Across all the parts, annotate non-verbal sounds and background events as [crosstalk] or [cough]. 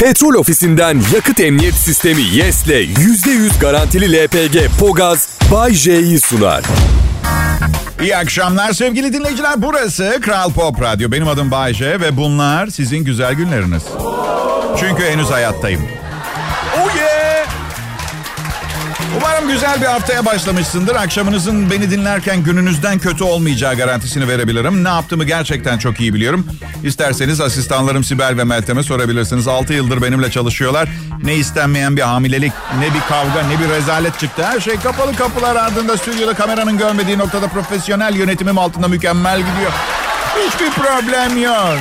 Petrol ofisinden yakıt emniyet sistemi YES'le %100 garantili LPG Pogaz Bay J'yi sunar. İyi akşamlar sevgili dinleyiciler. Burası Kral Pop Radyo. Benim adım Bayce ve bunlar sizin güzel günleriniz. Çünkü henüz hayattayım. Umarım güzel bir haftaya başlamışsındır. Akşamınızın beni dinlerken gününüzden kötü olmayacağı garantisini verebilirim. Ne yaptığımı gerçekten çok iyi biliyorum. İsterseniz asistanlarım Sibel ve Meltem'e sorabilirsiniz. 6 yıldır benimle çalışıyorlar. Ne istenmeyen bir hamilelik, ne bir kavga, ne bir rezalet çıktı. Her şey kapalı kapılar ardında stüdyoda kameranın görmediği noktada profesyonel yönetimim altında mükemmel gidiyor. Hiçbir problem yok.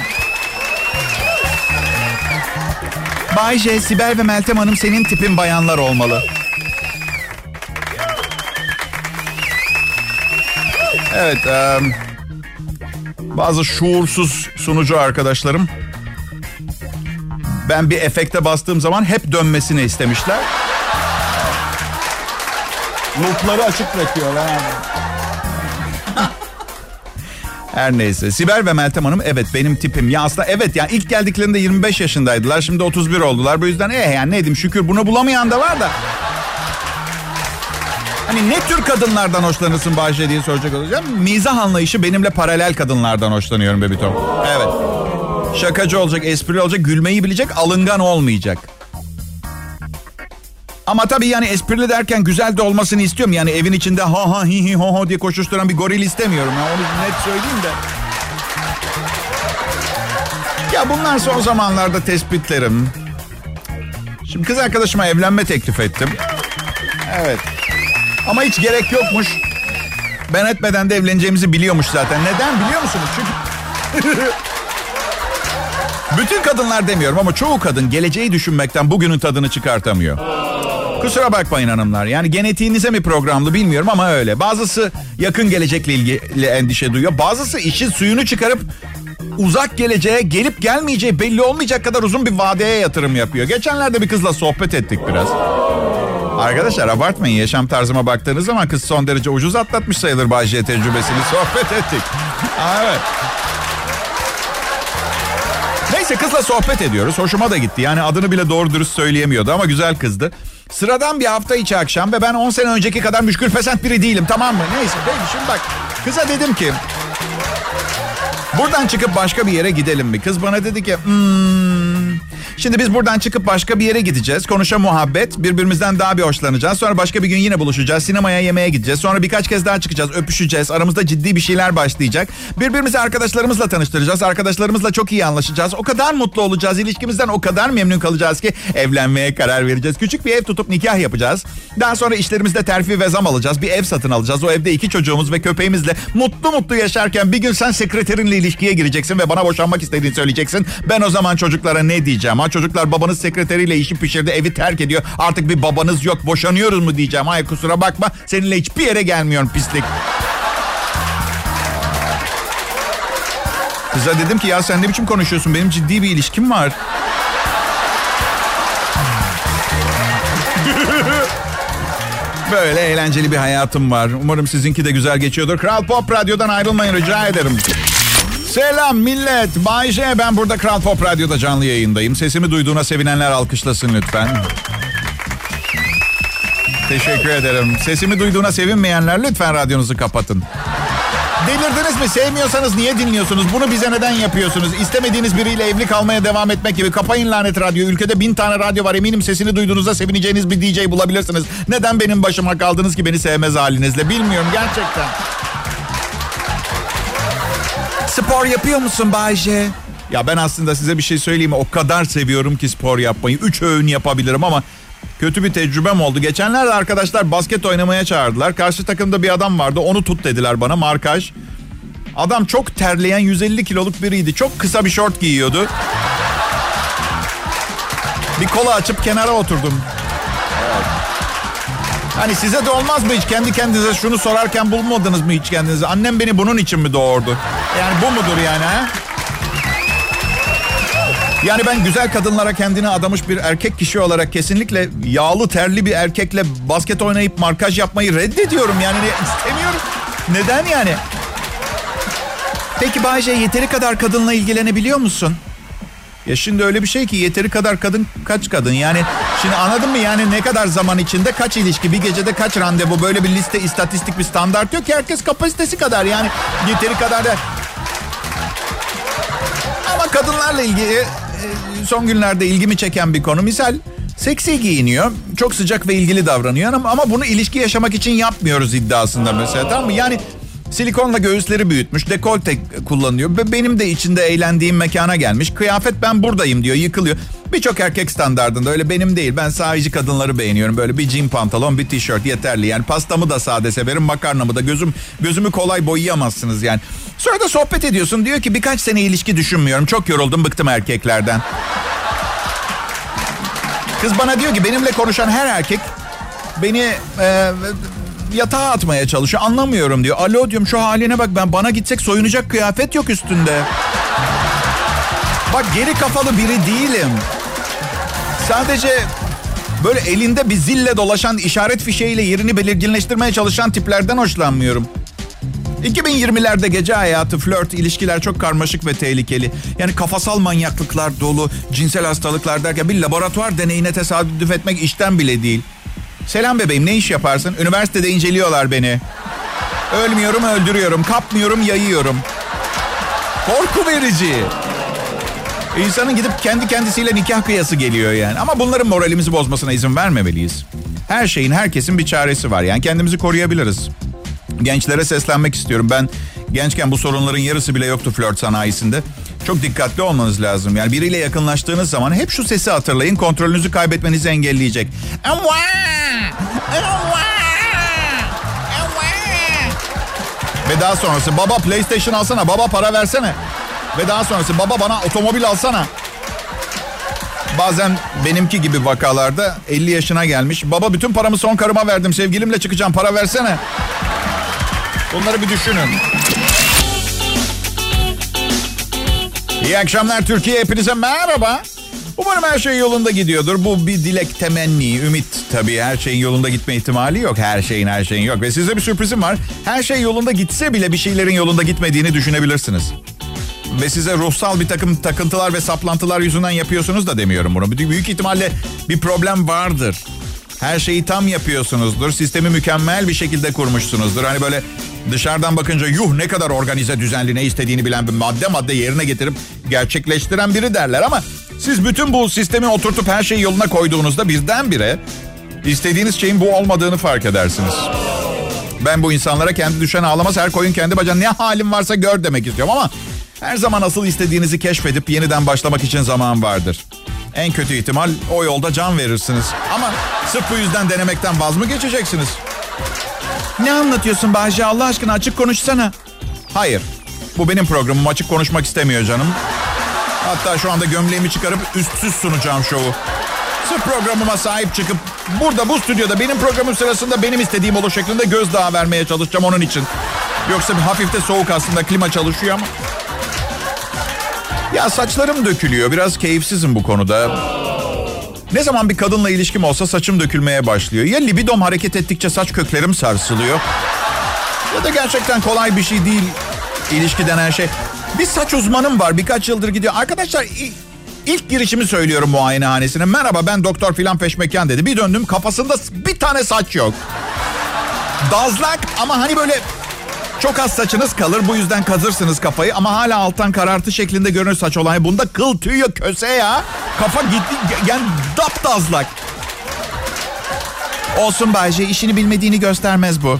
Bay J, Sibel ve Meltem Hanım senin tipin bayanlar olmalı. Evet, e, bazı şuursuz sunucu arkadaşlarım ben bir efekte bastığım zaman hep dönmesini istemişler. Loopları açık bırakıyorlar. [laughs] Her neyse. Sibel ve Meltem Hanım evet benim tipim. Ya aslında evet yani ilk geldiklerinde 25 yaşındaydılar. Şimdi 31 oldular. Bu yüzden eh yani ne diyeyim şükür bunu bulamayan da var da. Hani ne tür kadınlardan hoşlanırsın Bahçe diye soracak olacağım. Mizah anlayışı benimle paralel kadınlardan hoşlanıyorum Bebitom. Evet. Şakacı olacak, espri olacak, gülmeyi bilecek, alıngan olmayacak. Ama tabii yani esprili derken güzel de olmasını istiyorum. Yani evin içinde ha ha hi hi ho ho diye koşuşturan bir goril istemiyorum. Yani onu net söyleyeyim de. Ya bunlar son zamanlarda tespitlerim. Şimdi kız arkadaşıma evlenme teklif ettim. Evet. Ama hiç gerek yokmuş. Ben etmeden de evleneceğimizi biliyormuş zaten. Neden biliyor musunuz? Çünkü... [laughs] Bütün kadınlar demiyorum ama çoğu kadın geleceği düşünmekten bugünün tadını çıkartamıyor. Kusura bakmayın hanımlar. Yani genetiğinize mi programlı bilmiyorum ama öyle. Bazısı yakın gelecekle ilgili endişe duyuyor. Bazısı işin suyunu çıkarıp uzak geleceğe gelip gelmeyeceği belli olmayacak kadar uzun bir vadeye yatırım yapıyor. Geçenlerde bir kızla sohbet ettik biraz. Arkadaşlar abartmayın yaşam tarzıma baktığınız zaman kız son derece ucuz atlatmış sayılır Bayce tecrübesini [laughs] sohbet ettik. evet. Neyse kızla sohbet ediyoruz. Hoşuma da gitti. Yani adını bile doğru dürüst söyleyemiyordu ama güzel kızdı. Sıradan bir hafta içi akşam ve ben 10 sene önceki kadar müşkül pesent biri değilim tamam mı? Neyse peki şimdi bak kıza dedim ki buradan çıkıp başka bir yere gidelim mi? Kız bana dedi ki hmm, Şimdi biz buradan çıkıp başka bir yere gideceğiz. Konuşa muhabbet. Birbirimizden daha bir hoşlanacağız. Sonra başka bir gün yine buluşacağız. Sinemaya yemeğe gideceğiz. Sonra birkaç kez daha çıkacağız. Öpüşeceğiz. Aramızda ciddi bir şeyler başlayacak. Birbirimizi arkadaşlarımızla tanıştıracağız. Arkadaşlarımızla çok iyi anlaşacağız. O kadar mutlu olacağız. İlişkimizden o kadar memnun kalacağız ki evlenmeye karar vereceğiz. Küçük bir ev tutup nikah yapacağız. Daha sonra işlerimizde terfi ve zam alacağız. Bir ev satın alacağız. O evde iki çocuğumuz ve köpeğimizle mutlu mutlu yaşarken bir gün sen sekreterinle ilişkiye gireceksin ve bana boşanmak istediğini söyleyeceksin. Ben o zaman çocuklara ne diyeceğim? Ha çocuklar babanız sekreteriyle işi pişirdi evi terk ediyor. Artık bir babanız yok boşanıyoruz mu diyeceğim. Hayır kusura bakma seninle hiçbir yere gelmiyorum pislik. Kıza dedim ki ya sen ne biçim konuşuyorsun? Benim ciddi bir ilişkim var. [laughs] Böyle eğlenceli bir hayatım var. Umarım sizinki de güzel geçiyordur. Kral Pop Radyo'dan ayrılmayın rica ederim. Selam millet. Bay. Ben burada Kral Pop Radyo'da canlı yayındayım. Sesimi duyduğuna sevinenler alkışlasın lütfen. Teşekkür ederim. Sesimi duyduğuna sevinmeyenler lütfen radyonuzu kapatın. Delirdiniz mi? Sevmiyorsanız niye dinliyorsunuz? Bunu bize neden yapıyorsunuz? İstemediğiniz biriyle evli kalmaya devam etmek gibi. Kapayın lanet radyo. Ülkede bin tane radyo var. Eminim sesini duyduğunuzda sevineceğiniz bir DJ bulabilirsiniz. Neden benim başıma kaldınız ki beni sevmez halinizle? Bilmiyorum gerçekten. Spor yapıyor musun Bayce? Ya ben aslında size bir şey söyleyeyim mi? O kadar seviyorum ki spor yapmayı. Üç öğün yapabilirim ama kötü bir tecrübem oldu. Geçenlerde arkadaşlar basket oynamaya çağırdılar. Karşı takımda bir adam vardı. Onu tut dediler bana markaj. Adam çok terleyen 150 kiloluk biriydi. Çok kısa bir şort giyiyordu. Bir kola açıp kenara oturdum. Hani size de olmaz mı hiç kendi kendinize şunu sorarken bulmadınız mı hiç kendinize? Annem beni bunun için mi doğurdu? Yani bu mudur yani ha? Yani ben güzel kadınlara kendini adamış bir erkek kişi olarak kesinlikle yağlı terli bir erkekle basket oynayıp markaj yapmayı reddediyorum. Yani istemiyorum. Neden yani? Peki Bayce yeteri kadar kadınla ilgilenebiliyor musun? Ya şimdi öyle bir şey ki yeteri kadar kadın kaç kadın yani şimdi anladın mı yani ne kadar zaman içinde kaç ilişki bir gecede kaç randevu böyle bir liste istatistik bir standart yok ki herkes kapasitesi kadar yani yeteri kadar da kadınlarla ilgili e, son günlerde ilgimi çeken bir konu. Misal seksi giyiniyor çok sıcak ve ilgili davranıyor ama, ama bunu ilişki yaşamak için yapmıyoruz iddiasında mesela tamam mı? Yani Silikonla göğüsleri büyütmüş, dekolte kullanıyor. Benim de içinde eğlendiğim mekana gelmiş. Kıyafet ben buradayım diyor, yıkılıyor. Birçok erkek standardında öyle benim değil. Ben sahici kadınları beğeniyorum. Böyle bir jean pantolon, bir tişört yeterli. Yani pastamı da sade severim, makarnamı da. Gözüm gözümü kolay boyayamazsınız yani. Sonra da sohbet ediyorsun. Diyor ki birkaç sene ilişki düşünmüyorum. Çok yoruldum, bıktım erkeklerden. Kız bana diyor ki benimle konuşan her erkek beni e, yatağa atmaya çalışıyor. Anlamıyorum diyor. Alo diyorum şu haline bak ben bana gitsek soyunacak kıyafet yok üstünde. Bak geri kafalı biri değilim. Sadece böyle elinde bir zille dolaşan işaret fişeğiyle yerini belirginleştirmeye çalışan tiplerden hoşlanmıyorum. 2020'lerde gece hayatı, flört, ilişkiler çok karmaşık ve tehlikeli. Yani kafasal manyaklıklar dolu, cinsel hastalıklar derken bir laboratuvar deneyine tesadüf etmek işten bile değil. Selam bebeğim ne iş yaparsın? Üniversitede inceliyorlar beni. Ölmüyorum öldürüyorum. Kapmıyorum yayıyorum. Korku verici. İnsanın gidip kendi kendisiyle nikah kıyası geliyor yani. Ama bunların moralimizi bozmasına izin vermemeliyiz. Her şeyin, herkesin bir çaresi var. Yani kendimizi koruyabiliriz. Gençlere seslenmek istiyorum. Ben gençken bu sorunların yarısı bile yoktu flört sanayisinde. Çok dikkatli olmanız lazım. Yani biriyle yakınlaştığınız zaman hep şu sesi hatırlayın. Kontrolünüzü kaybetmenizi engelleyecek. Ve daha sonrası baba PlayStation alsana, baba para versene. Ve daha sonrası baba bana otomobil alsana. Bazen benimki gibi vakalarda 50 yaşına gelmiş. Baba bütün paramı son karıma verdim. Sevgilimle çıkacağım para versene. Bunları bir düşünün. İyi akşamlar Türkiye. Hepinize merhaba. Umarım her şey yolunda gidiyordur. Bu bir dilek, temenni, ümit tabii. Her şeyin yolunda gitme ihtimali yok. Her şeyin her şeyin yok. Ve size bir sürprizim var. Her şey yolunda gitse bile bir şeylerin yolunda gitmediğini düşünebilirsiniz. Ve size ruhsal bir takım takıntılar ve saplantılar yüzünden yapıyorsunuz da demiyorum bunu. Büyük ihtimalle bir problem vardır. Her şeyi tam yapıyorsunuzdur. Sistemi mükemmel bir şekilde kurmuşsunuzdur. Hani böyle dışarıdan bakınca yuh ne kadar organize düzenli ne istediğini bilen bir madde madde yerine getirip gerçekleştiren biri derler. Ama siz bütün bu sistemi oturtup her şeyi yoluna koyduğunuzda birdenbire istediğiniz şeyin bu olmadığını fark edersiniz. Ben bu insanlara kendi düşen ağlamaz her koyun kendi bacağına ne halim varsa gör demek istiyorum ama her zaman asıl istediğinizi keşfedip yeniden başlamak için zaman vardır. En kötü ihtimal o yolda can verirsiniz. Ama sırf bu yüzden denemekten vaz mı geçeceksiniz? Ne anlatıyorsun Bahçe Allah aşkına açık konuşsana. Hayır. Bu benim programım açık konuşmak istemiyor canım. Hatta şu anda gömleğimi çıkarıp üstsüz sunacağım şovu. Sırf programıma sahip çıkıp burada bu stüdyoda benim programım sırasında benim istediğim olur şeklinde gözdağı vermeye çalışacağım onun için. Yoksa bir hafif de soğuk aslında klima çalışıyor ama. Ya saçlarım dökülüyor. Biraz keyifsizim bu konuda. Ne zaman bir kadınla ilişkim olsa saçım dökülmeye başlıyor. Ya libidom hareket ettikçe saç köklerim sarsılıyor. Ya da gerçekten kolay bir şey değil ilişki denen şey. Bir saç uzmanım var birkaç yıldır gidiyor. Arkadaşlar ilk girişimi söylüyorum muayenehanesine. Merhaba ben doktor filan peşmekan dedi. Bir döndüm kafasında bir tane saç yok. Dazlak ama hani böyle çok az saçınız kalır bu yüzden kazırsınız kafayı ama hala alttan karartı şeklinde görünür saç olayı. Bunda kıl tüy köse ya. Kafa gitti yani daptazlak. Olsun Bayce işini bilmediğini göstermez bu.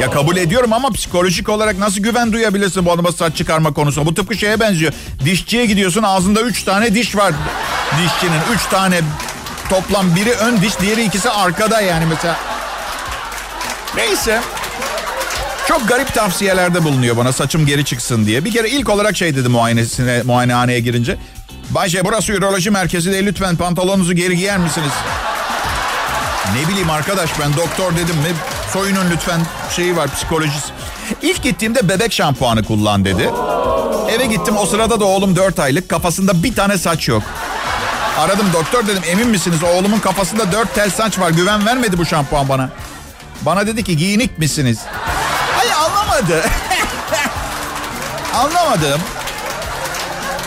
Ya kabul ediyorum ama psikolojik olarak nasıl güven duyabilirsin bu adama saç çıkarma konusunda? Bu tıpkı şeye benziyor. Dişçiye gidiyorsun ağzında üç tane diş var dişçinin. Üç tane toplam biri ön diş diğeri ikisi arkada yani mesela. Neyse. Çok garip tavsiyelerde bulunuyor bana saçım geri çıksın diye. Bir kere ilk olarak şey dedi muayenesine, muayenehaneye girince. Bayşe burası üroloji merkezi de lütfen pantolonunuzu geri giyer misiniz? Ne bileyim arkadaş ben doktor dedim mi soyunun lütfen şeyi var psikolojisi. İlk gittiğimde bebek şampuanı kullan dedi. Eve gittim o sırada da oğlum 4 aylık kafasında bir tane saç yok. Aradım doktor dedim emin misiniz oğlumun kafasında 4 tel saç var güven vermedi bu şampuan bana. Bana dedi ki giyinik misiniz? Anlamadı. Anlamadım.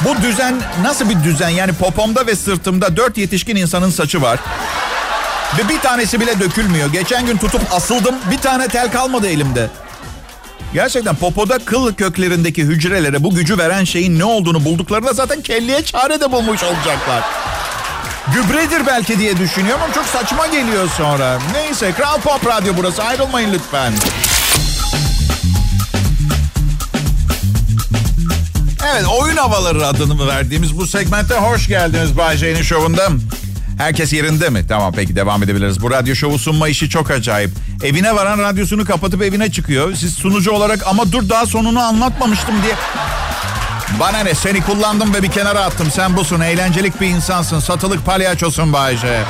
Bu düzen nasıl bir düzen? Yani popomda ve sırtımda dört yetişkin insanın saçı var. Ve bir tanesi bile dökülmüyor. Geçen gün tutup asıldım. Bir tane tel kalmadı elimde. Gerçekten popoda kıl köklerindeki hücrelere bu gücü veren şeyin ne olduğunu bulduklarında zaten kelliye çare de bulmuş olacaklar. Gübredir belki diye düşünüyorum ama çok saçma geliyor sonra. Neyse Kral Pop Radyo burası ayrılmayın lütfen. Evet oyun havaları adını verdiğimiz bu segmente hoş geldiniz Bay J'nin şovunda. Herkes yerinde mi? Tamam peki devam edebiliriz. Bu radyo şovu sunma işi çok acayip. Evine varan radyosunu kapatıp evine çıkıyor. Siz sunucu olarak ama dur daha sonunu anlatmamıştım diye. Bana ne seni kullandım ve bir kenara attım. Sen busun eğlencelik bir insansın. Satılık palyaçosun Bayce.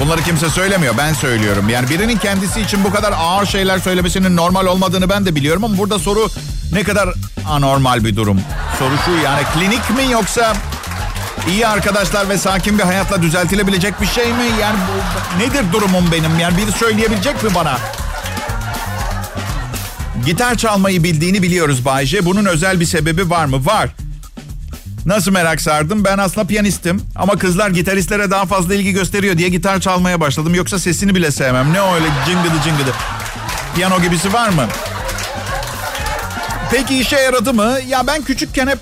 Bunları kimse söylemiyor ben söylüyorum. Yani birinin kendisi için bu kadar ağır şeyler söylemesinin normal olmadığını ben de biliyorum ama burada soru ne kadar anormal bir durum. Soru şu yani klinik mi yoksa iyi arkadaşlar ve sakin bir hayatla düzeltilebilecek bir şey mi? Yani bu, nedir durumum benim? Yani biri söyleyebilecek mi bana? Gitar çalmayı bildiğini biliyoruz Bayce. Bunun özel bir sebebi var mı? Var. Nasıl merak sardım? Ben aslında piyanistim. Ama kızlar gitaristlere daha fazla ilgi gösteriyor diye gitar çalmaya başladım. Yoksa sesini bile sevmem. Ne öyle cıngıdı cıngıdı. Piyano gibisi var mı? Peki işe yaradı mı? Ya ben küçükken hep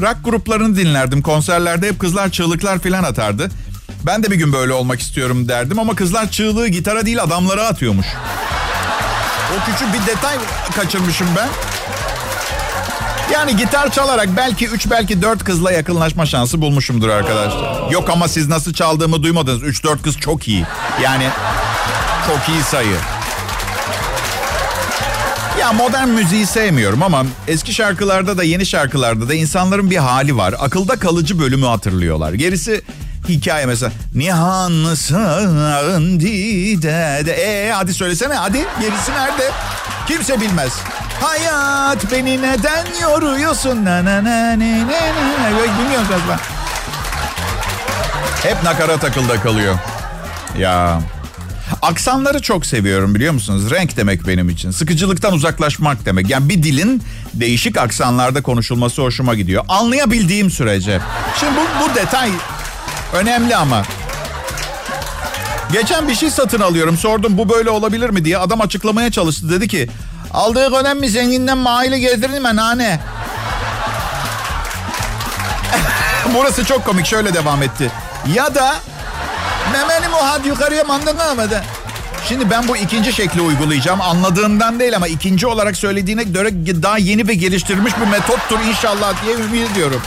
rock gruplarını dinlerdim. Konserlerde hep kızlar çığlıklar falan atardı. Ben de bir gün böyle olmak istiyorum derdim ama kızlar çığlığı gitara değil adamlara atıyormuş. O küçük bir detay kaçırmışım ben. Yani gitar çalarak belki 3 belki 4 kızla yakınlaşma şansı bulmuşumdur arkadaşlar. Yok ama siz nasıl çaldığımı duymadınız. 3-4 kız çok iyi. Yani çok iyi sayı. Ya modern müziği sevmiyorum ama eski şarkılarda da yeni şarkılarda da insanların bir hali var. Akılda kalıcı bölümü hatırlıyorlar. Gerisi hikaye mesela. Nihanlısın dide de. E hadi söylesene hadi gerisi nerede? Kimse bilmez. Hayat beni neden yoruyorsun? Na na na ne ne ne. Bilmiyorum galiba. Hep nakarat akılda kalıyor. Ya Aksanları çok seviyorum biliyor musunuz? Renk demek benim için. Sıkıcılıktan uzaklaşmak demek. Yani bir dilin değişik aksanlarda konuşulması hoşuma gidiyor. Anlayabildiğim sürece. Şimdi bu, bu detay önemli ama. Geçen bir şey satın alıyorum. Sordum bu böyle olabilir mi diye. Adam açıklamaya çalıştı. Dedi ki aldığı önemli zenginden maile gezdirdin mi nane? [laughs] Burası çok komik. Şöyle devam etti. Ya da Memenim o had yukarıya mandana mı Şimdi ben bu ikinci şekli uygulayacağım. Anladığından değil ama ikinci olarak söylediğine göre daha yeni ve geliştirilmiş bir metottur inşallah diye ümit ediyorum.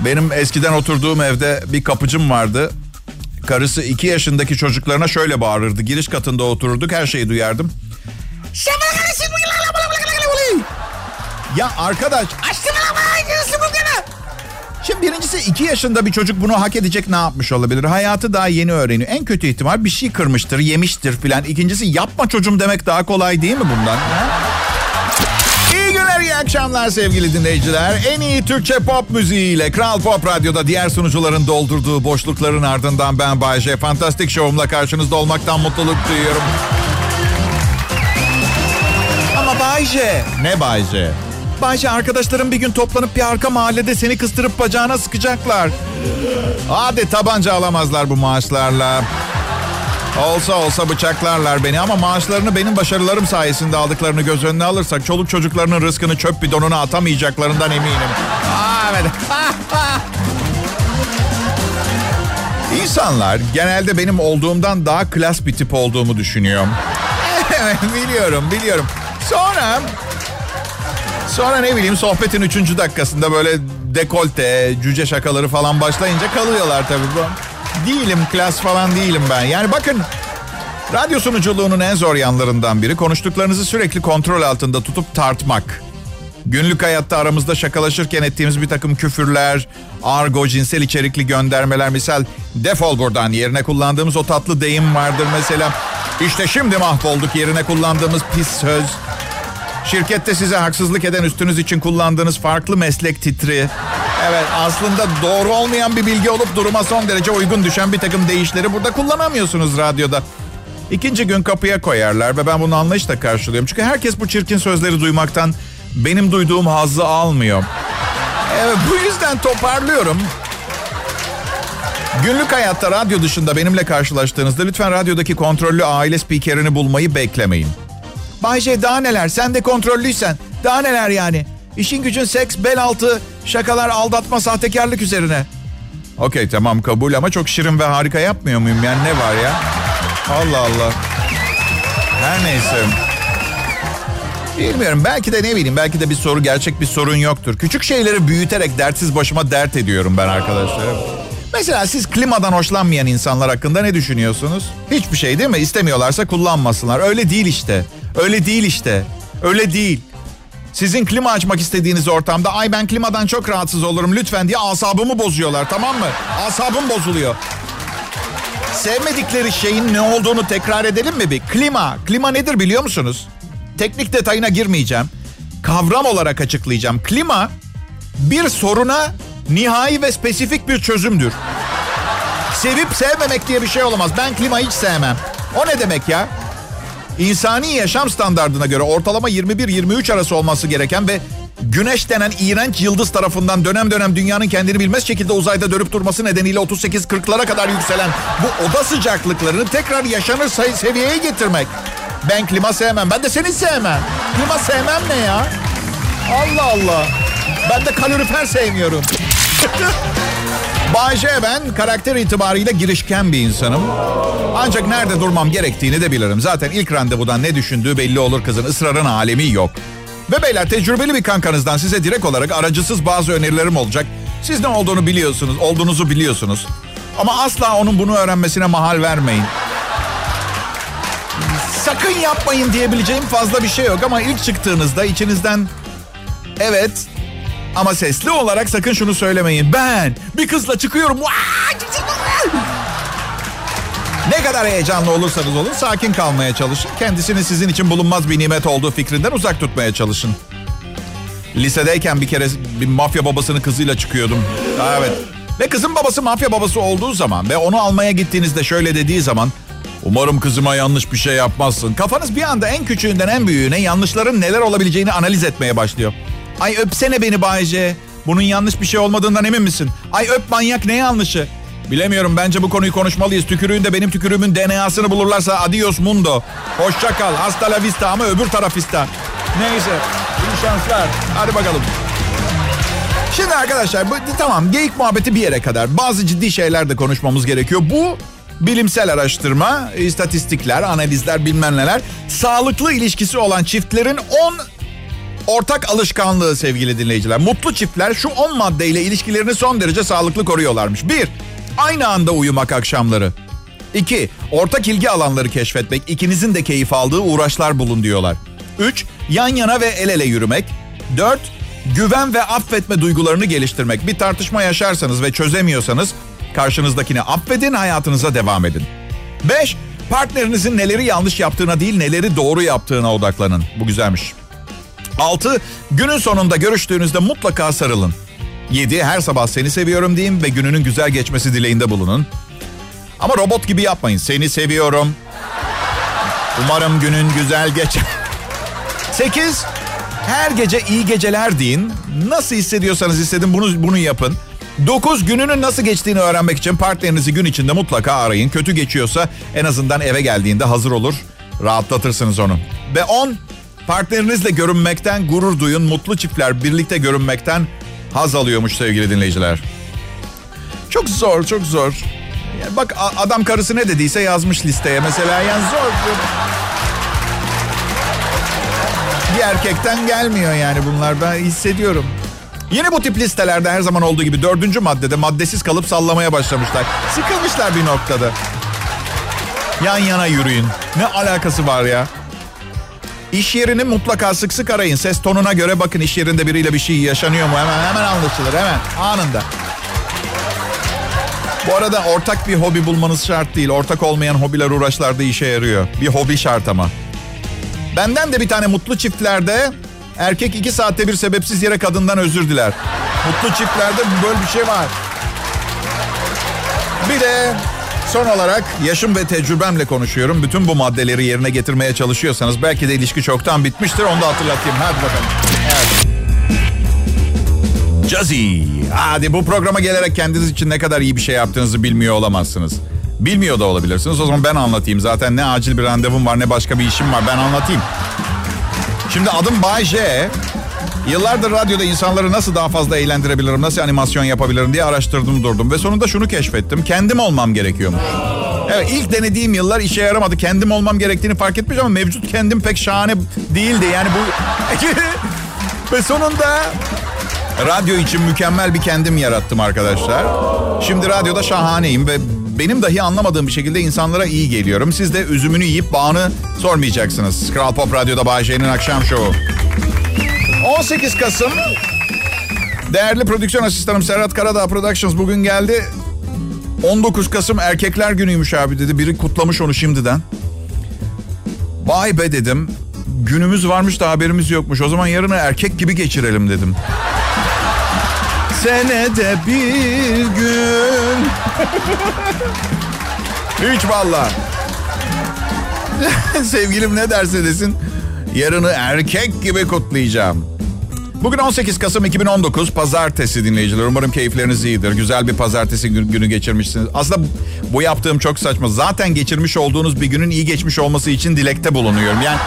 Benim eskiden oturduğum evde bir kapıcım vardı. Karısı iki yaşındaki çocuklarına şöyle bağırırdı. Giriş katında otururduk her şeyi duyardım. Ya arkadaş Şimdi birincisi iki yaşında bir çocuk bunu hak edecek ne yapmış olabilir? Hayatı daha yeni öğreniyor. En kötü ihtimal bir şey kırmıştır, yemiştir filan. İkincisi yapma çocuğum demek daha kolay değil mi bundan? Ha? İyi akşamlar sevgili dinleyiciler. En iyi Türkçe pop müziğiyle Kral Pop Radyo'da diğer sunucuların doldurduğu boşlukların ardından ben Bayece. Fantastik şovumla karşınızda olmaktan mutluluk duyuyorum. Ama Bayce. Ne Bayce? Bayşe arkadaşlarım bir gün toplanıp bir arka mahallede seni kıstırıp bacağına sıkacaklar. Hadi tabanca alamazlar bu maaşlarla. Olsa olsa bıçaklarlar beni ama maaşlarını benim başarılarım sayesinde aldıklarını göz önüne alırsak çoluk çocuklarının rızkını çöp bidonuna atamayacaklarından eminim. Aa, evet. İnsanlar genelde benim olduğumdan daha klas bir tip olduğumu düşünüyor. Evet biliyorum biliyorum. Sonra Sonra ne bileyim sohbetin üçüncü dakikasında böyle dekolte, cüce şakaları falan başlayınca kalıyorlar tabii. Değilim, klas falan değilim ben. Yani bakın radyo sunuculuğunun en zor yanlarından biri konuştuklarınızı sürekli kontrol altında tutup tartmak. Günlük hayatta aramızda şakalaşırken ettiğimiz bir takım küfürler, argo, cinsel içerikli göndermeler misal defol buradan yerine kullandığımız o tatlı deyim vardır mesela. İşte şimdi mahvolduk yerine kullandığımız pis söz. Şirkette size haksızlık eden üstünüz için kullandığınız farklı meslek titri. Evet aslında doğru olmayan bir bilgi olup duruma son derece uygun düşen bir takım değişleri burada kullanamıyorsunuz radyoda. İkinci gün kapıya koyarlar ve ben bunu anlayışla karşılıyorum. Çünkü herkes bu çirkin sözleri duymaktan benim duyduğum hazzı almıyor. Evet bu yüzden toparlıyorum. Günlük hayatta radyo dışında benimle karşılaştığınızda lütfen radyodaki kontrollü aile spikerini bulmayı beklemeyin. Bayce daha neler sen de kontrollüysen daha neler yani. İşin gücün seks, bel altı, şakalar, aldatma, sahtekarlık üzerine. Okey tamam kabul ama çok şirin ve harika yapmıyor muyum yani ne var ya? Allah Allah. Her neyse. Bilmiyorum belki de ne bileyim belki de bir soru gerçek bir sorun yoktur. Küçük şeyleri büyüterek dertsiz başıma dert ediyorum ben arkadaşlarım. Mesela siz klimadan hoşlanmayan insanlar hakkında ne düşünüyorsunuz? Hiçbir şey değil mi? İstemiyorlarsa kullanmasınlar. Öyle değil işte. Öyle değil işte. Öyle değil. Sizin klima açmak istediğiniz ortamda ay ben klimadan çok rahatsız olurum lütfen diye asabımı bozuyorlar tamam mı? Asabım bozuluyor. Sevmedikleri şeyin ne olduğunu tekrar edelim mi bir? Klima. Klima nedir biliyor musunuz? Teknik detayına girmeyeceğim. Kavram olarak açıklayacağım. Klima bir soruna nihai ve spesifik bir çözümdür. Sevip sevmemek diye bir şey olamaz. Ben klima hiç sevmem. O ne demek ya? İnsani yaşam standartına göre ortalama 21-23 arası olması gereken ve güneş denen iğrenç yıldız tarafından dönem dönem dünyanın kendini bilmez şekilde uzayda dönüp durması nedeniyle 38-40'lara kadar yükselen bu oda sıcaklıklarını tekrar yaşanır sayı seviyeye getirmek. Ben klima sevmem. Ben de seni sevmem. Klima sevmem ne ya? Allah Allah. Ben de kalorifer sevmiyorum. [laughs] Bayce ben karakter itibariyle girişken bir insanım. Ancak nerede durmam gerektiğini de bilirim. Zaten ilk randevudan ne düşündüğü belli olur kızın. ısrarın alemi yok. Ve beyler tecrübeli bir kankanızdan size direkt olarak aracısız bazı önerilerim olacak. Siz ne olduğunu biliyorsunuz, olduğunuzu biliyorsunuz. Ama asla onun bunu öğrenmesine mahal vermeyin. Sakın yapmayın diyebileceğim fazla bir şey yok ama ilk çıktığınızda içinizden evet ama sesli olarak sakın şunu söylemeyin. Ben bir kızla çıkıyorum. Ne kadar heyecanlı olursanız olun sakin kalmaya çalışın. Kendisini sizin için bulunmaz bir nimet olduğu fikrinden uzak tutmaya çalışın. Lisedeyken bir kere bir mafya babasının kızıyla çıkıyordum. Evet. Ve kızın babası mafya babası olduğu zaman ve onu almaya gittiğinizde şöyle dediği zaman Umarım kızıma yanlış bir şey yapmazsın. Kafanız bir anda en küçüğünden en büyüğüne yanlışların neler olabileceğini analiz etmeye başlıyor. Ay öpsene beni Bayce. Bunun yanlış bir şey olmadığından emin misin? Ay öp manyak ne yanlışı? Bilemiyorum bence bu konuyu konuşmalıyız. Tükürüğünde benim tükürüğümün DNA'sını bulurlarsa adios mundo. Hoşça kal. Hasta la vista ama öbür tarafista. Neyse. İyi şanslar. Hadi bakalım. Şimdi arkadaşlar bu, tamam geyik muhabbeti bir yere kadar. Bazı ciddi şeyler de konuşmamız gerekiyor. Bu bilimsel araştırma, istatistikler, analizler bilmem neler. Sağlıklı ilişkisi olan çiftlerin 10 ortak alışkanlığı sevgili dinleyiciler. Mutlu çiftler şu 10 maddeyle ilişkilerini son derece sağlıklı koruyorlarmış. 1. Aynı anda uyumak akşamları. 2. Ortak ilgi alanları keşfetmek. ikinizin de keyif aldığı uğraşlar bulun diyorlar. 3. Yan yana ve el ele yürümek. 4. Güven ve affetme duygularını geliştirmek. Bir tartışma yaşarsanız ve çözemiyorsanız karşınızdakini affedin, hayatınıza devam edin. 5. Partnerinizin neleri yanlış yaptığına değil, neleri doğru yaptığına odaklanın. Bu güzelmiş. 6. Günün sonunda görüştüğünüzde mutlaka sarılın. 7. Her sabah seni seviyorum deyin ve gününün güzel geçmesi dileğinde bulunun. Ama robot gibi yapmayın. Seni seviyorum. Umarım günün güzel geçer. 8. Her gece iyi geceler deyin. Nasıl hissediyorsanız hissedin bunu bunu yapın. 9 gününün nasıl geçtiğini öğrenmek için partnerinizi gün içinde mutlaka arayın. Kötü geçiyorsa en azından eve geldiğinde hazır olur. Rahatlatırsınız onu. Ve 10 partnerinizle görünmekten gurur duyun. Mutlu çiftler birlikte görünmekten haz alıyormuş sevgili dinleyiciler. Çok zor, çok zor. Yani bak adam karısı ne dediyse yazmış listeye mesela. Yani zor. Bir erkekten gelmiyor yani bunlar. Ben hissediyorum. Yine bu tip listelerde her zaman olduğu gibi dördüncü maddede maddesiz kalıp sallamaya başlamışlar. Sıkılmışlar bir noktada. Yan yana yürüyün. Ne alakası var ya? İş yerini mutlaka sık sık arayın. Ses tonuna göre bakın iş yerinde biriyle bir şey yaşanıyor mu? Hemen hemen anlaşılır hemen anında. Bu arada ortak bir hobi bulmanız şart değil. Ortak olmayan hobiler uğraşlarda işe yarıyor. Bir hobi şart ama. Benden de bir tane mutlu çiftlerde erkek iki saatte bir sebepsiz yere kadından özür diler. Mutlu çiftlerde böyle bir şey var. Bir de son olarak yaşım ve tecrübemle konuşuyorum. Bütün bu maddeleri yerine getirmeye çalışıyorsanız belki de ilişki çoktan bitmiştir. Onu da hatırlatayım. Hadi bakalım. Evet. Jazzy. Hadi bu programa gelerek kendiniz için ne kadar iyi bir şey yaptığınızı bilmiyor olamazsınız. Bilmiyor da olabilirsiniz. O zaman ben anlatayım. Zaten ne acil bir randevum var ne başka bir işim var. Ben anlatayım. Şimdi adım Bay J. Yıllardır radyoda insanları nasıl daha fazla eğlendirebilirim, nasıl animasyon yapabilirim diye araştırdım durdum. Ve sonunda şunu keşfettim. Kendim olmam gerekiyormuş. Evet ilk denediğim yıllar işe yaramadı. Kendim olmam gerektiğini fark etmiş ama mevcut kendim pek şahane değildi. Yani bu... [laughs] Ve sonunda radyo için mükemmel bir kendim yarattım arkadaşlar. Şimdi radyoda şahaneyim ve benim dahi anlamadığım bir şekilde insanlara iyi geliyorum. Siz de üzümünü yiyip bağını sormayacaksınız. Kral Pop Radyo'da Bay akşam şovu. 18 Kasım Değerli prodüksiyon asistanım Serhat Karadağ Productions bugün geldi. 19 Kasım erkekler günüymüş abi dedi. Biri kutlamış onu şimdiden. Vay be dedim. Günümüz varmış da haberimiz yokmuş. O zaman yarını erkek gibi geçirelim dedim. Senede bir gün. [laughs] Hiç valla. [laughs] Sevgilim ne derse desin. Yarını erkek gibi kutlayacağım. Bugün 18 Kasım 2019 Pazartesi dinleyiciler. Umarım keyifleriniz iyidir. Güzel bir pazartesi günü geçirmişsiniz. Aslında bu yaptığım çok saçma. Zaten geçirmiş olduğunuz bir günün iyi geçmiş olması için dilekte bulunuyorum. Yani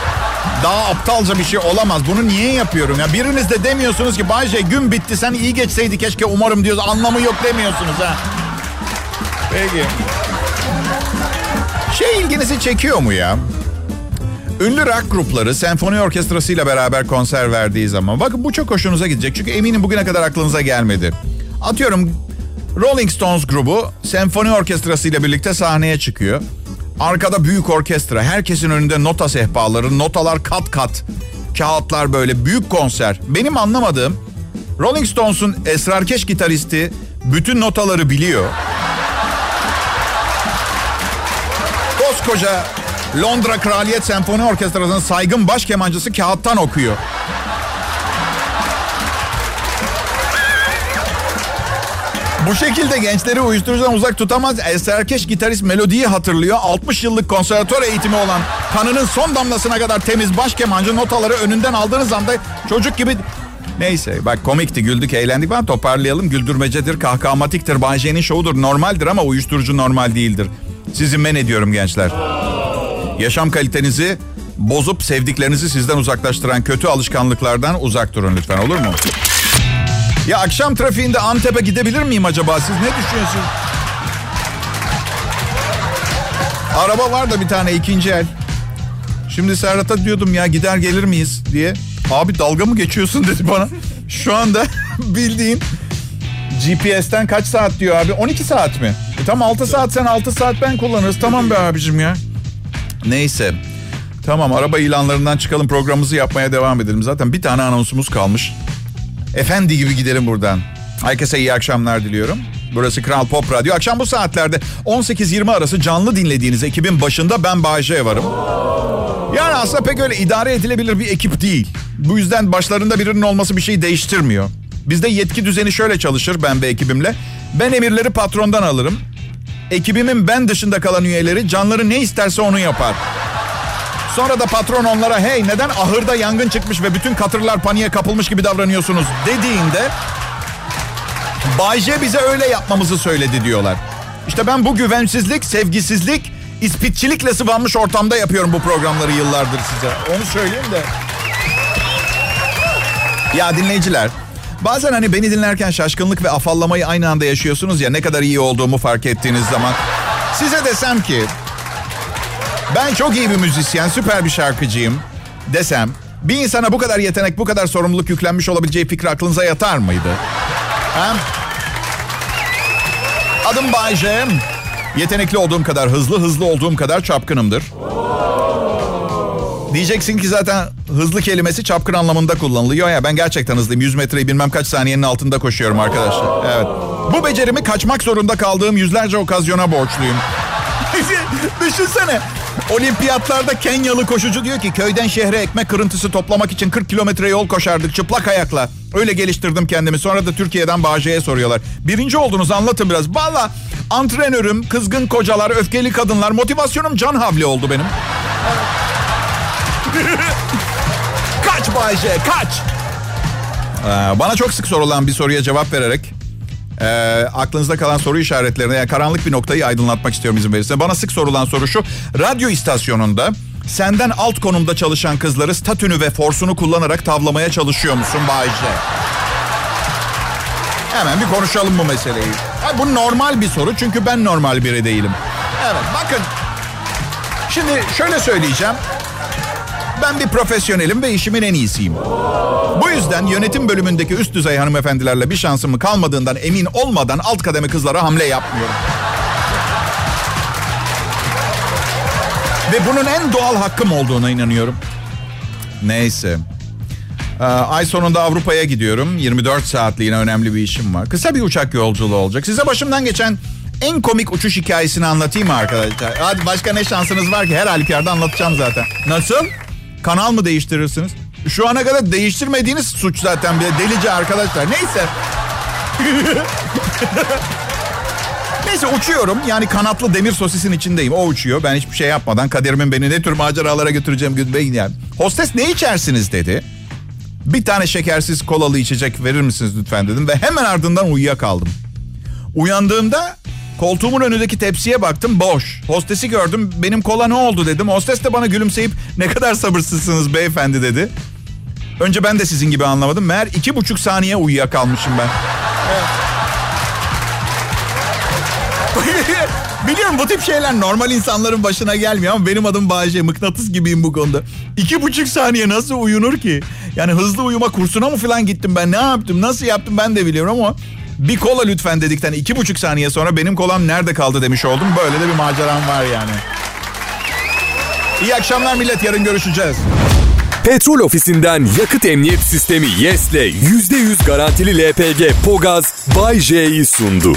daha aptalca bir şey olamaz. Bunu niye yapıyorum? Ya biriniz de demiyorsunuz ki Bayce gün bitti sen iyi geçseydi keşke umarım diyoruz. Anlamı yok demiyorsunuz ha. Peki. Şey ilginizi çekiyor mu ya? Ünlü rock grupları senfoni orkestrasıyla beraber konser verdiği zaman bakın bu çok hoşunuza gidecek. Çünkü eminim bugüne kadar aklınıza gelmedi. Atıyorum Rolling Stones grubu senfoni orkestrasıyla birlikte sahneye çıkıyor. Arkada büyük orkestra, herkesin önünde nota sehpaları, notalar kat kat, kağıtlar böyle büyük konser. Benim anlamadığım Rolling Stones'un esrarkeş gitaristi bütün notaları biliyor. Koskoca Londra Kraliyet Senfoni Orkestrası'nın saygın baş kemancısı kağıttan okuyor. Bu şekilde gençleri uyuşturucudan uzak tutamaz. Eserkeş gitarist melodiyi hatırlıyor. 60 yıllık konservatuar eğitimi olan kanının son damlasına kadar temiz baş kemancı notaları önünden aldığınız anda çocuk gibi... Neyse bak komikti güldük eğlendik ben toparlayalım. Güldürmecedir kahkahamatiktir Bay şovudur normaldir ama uyuşturucu normal değildir. Sizi men ediyorum gençler. Yaşam kalitenizi bozup sevdiklerinizi sizden uzaklaştıran kötü alışkanlıklardan uzak durun lütfen olur mu? Ya akşam trafiğinde Antep'e gidebilir miyim acaba? Siz ne düşünüyorsunuz? Araba var da bir tane ikinci el. Şimdi Serhat'a diyordum ya gider gelir miyiz diye. Abi dalga mı geçiyorsun dedi bana. Şu anda [laughs] bildiğin GPS'ten kaç saat diyor abi? 12 saat mi? E tamam 6 saat sen 6 saat ben kullanırız. Tamam be abicim ya. Neyse. Tamam araba ilanlarından çıkalım programımızı yapmaya devam edelim. Zaten bir tane anonsumuz kalmış. Efendi gibi gidelim buradan. Herkese iyi akşamlar diliyorum. Burası Kral Pop Radyo. Akşam bu saatlerde 18-20 arası canlı dinlediğiniz ekibin başında ben Bayece varım. Yani aslında pek öyle idare edilebilir bir ekip değil. Bu yüzden başlarında birinin olması bir şey değiştirmiyor. Bizde yetki düzeni şöyle çalışır ben ve ekibimle. Ben emirleri patrondan alırım. Ekibimin ben dışında kalan üyeleri canları ne isterse onu yapar. Sonra da patron onlara hey neden ahırda yangın çıkmış ve bütün katırlar paniğe kapılmış gibi davranıyorsunuz dediğinde Bayce bize öyle yapmamızı söyledi diyorlar. İşte ben bu güvensizlik, sevgisizlik, ispitçilikle sıvanmış ortamda yapıyorum bu programları yıllardır size. Onu söyleyeyim de. Ya dinleyiciler, bazen hani beni dinlerken şaşkınlık ve afallamayı aynı anda yaşıyorsunuz ya ne kadar iyi olduğumu fark ettiğiniz zaman. Size desem ki ben çok iyi bir müzisyen, süper bir şarkıcıyım desem bir insana bu kadar yetenek, bu kadar sorumluluk yüklenmiş olabileceği fikri aklınıza yatar mıydı? Ha? Adım Bayce. Yetenekli olduğum kadar hızlı, hızlı olduğum kadar çapkınımdır. Diyeceksin ki zaten hızlı kelimesi çapkın anlamında kullanılıyor ya. Ben gerçekten hızlıyım. 100 metreyi bilmem kaç saniyenin altında koşuyorum arkadaşlar. Evet. Bu becerimi kaçmak zorunda kaldığım yüzlerce okazyona borçluyum. [laughs] Düşünsene. Olimpiyatlarda Kenyalı koşucu diyor ki köyden şehre ekmek kırıntısı toplamak için 40 kilometre yol koşardık çıplak ayakla. Öyle geliştirdim kendimi. Sonra da Türkiye'den Bağcay'a soruyorlar. Birinci oldunuz anlatın biraz. Valla antrenörüm, kızgın kocalar, öfkeli kadınlar. Motivasyonum can havli oldu benim. [laughs] kaç Bayce kaç. Ee, bana çok sık sorulan bir soruya cevap vererek e, aklınızda kalan soru işaretlerine yani karanlık bir noktayı aydınlatmak istiyorum izin verirse. Bana sık sorulan soru şu. Radyo istasyonunda senden alt konumda çalışan kızları statünü ve forsunu kullanarak tavlamaya çalışıyor musun Bayce? Hemen bir konuşalım bu meseleyi. Ha, bu normal bir soru çünkü ben normal biri değilim. Evet bakın. Şimdi şöyle söyleyeceğim. Ben bir profesyonelim ve işimin en iyisiyim. Bu yüzden yönetim bölümündeki üst düzey hanımefendilerle bir şansımı kalmadığından emin olmadan alt kademe kızlara hamle yapmıyorum. Ve bunun en doğal hakkım olduğuna inanıyorum. Neyse. Ee, ay sonunda Avrupa'ya gidiyorum. 24 saatliğine önemli bir işim var. Kısa bir uçak yolculuğu olacak. Size başımdan geçen en komik uçuş hikayesini anlatayım mı arkadaşlar? Hadi başka ne şansınız var ki? Her halükarda anlatacağım zaten. Nasıl? Kanal mı değiştirirsiniz? Şu ana kadar değiştirmediğiniz suç zaten bir delice arkadaşlar. Neyse. [laughs] Neyse uçuyorum. Yani kanatlı demir sosisin içindeyim. O uçuyor. Ben hiçbir şey yapmadan kaderimin beni ne tür maceralara götüreceğim gün yani. Hostes ne içersiniz dedi. Bir tane şekersiz kolalı içecek verir misiniz lütfen dedim. Ve hemen ardından uyuyakaldım. Uyandığımda koltuğumun önündeki tepsiye baktım boş. Hostesi gördüm. Benim kola ne oldu dedim. Hostes de bana gülümseyip ne kadar sabırsızsınız beyefendi dedi. Önce ben de sizin gibi anlamadım. Meğer iki buçuk saniye uyuyakalmışım ben. [laughs] Biliyorum bu tip şeyler normal insanların başına gelmiyor ama benim adım Bayece. Mıknatıs gibiyim bu konuda. İki buçuk saniye nasıl uyunur ki? Yani hızlı uyuma kursuna mı falan gittim ben? Ne yaptım? Nasıl yaptım ben de biliyorum ama... Bir kola lütfen dedikten iki buçuk saniye sonra benim kolam nerede kaldı demiş oldum. Böyle de bir maceram var yani. İyi akşamlar millet yarın görüşeceğiz. Petrol ofisinden yakıt emniyet sistemi YES'le %100 garantili LPG Pogaz Bay J'yi sundu.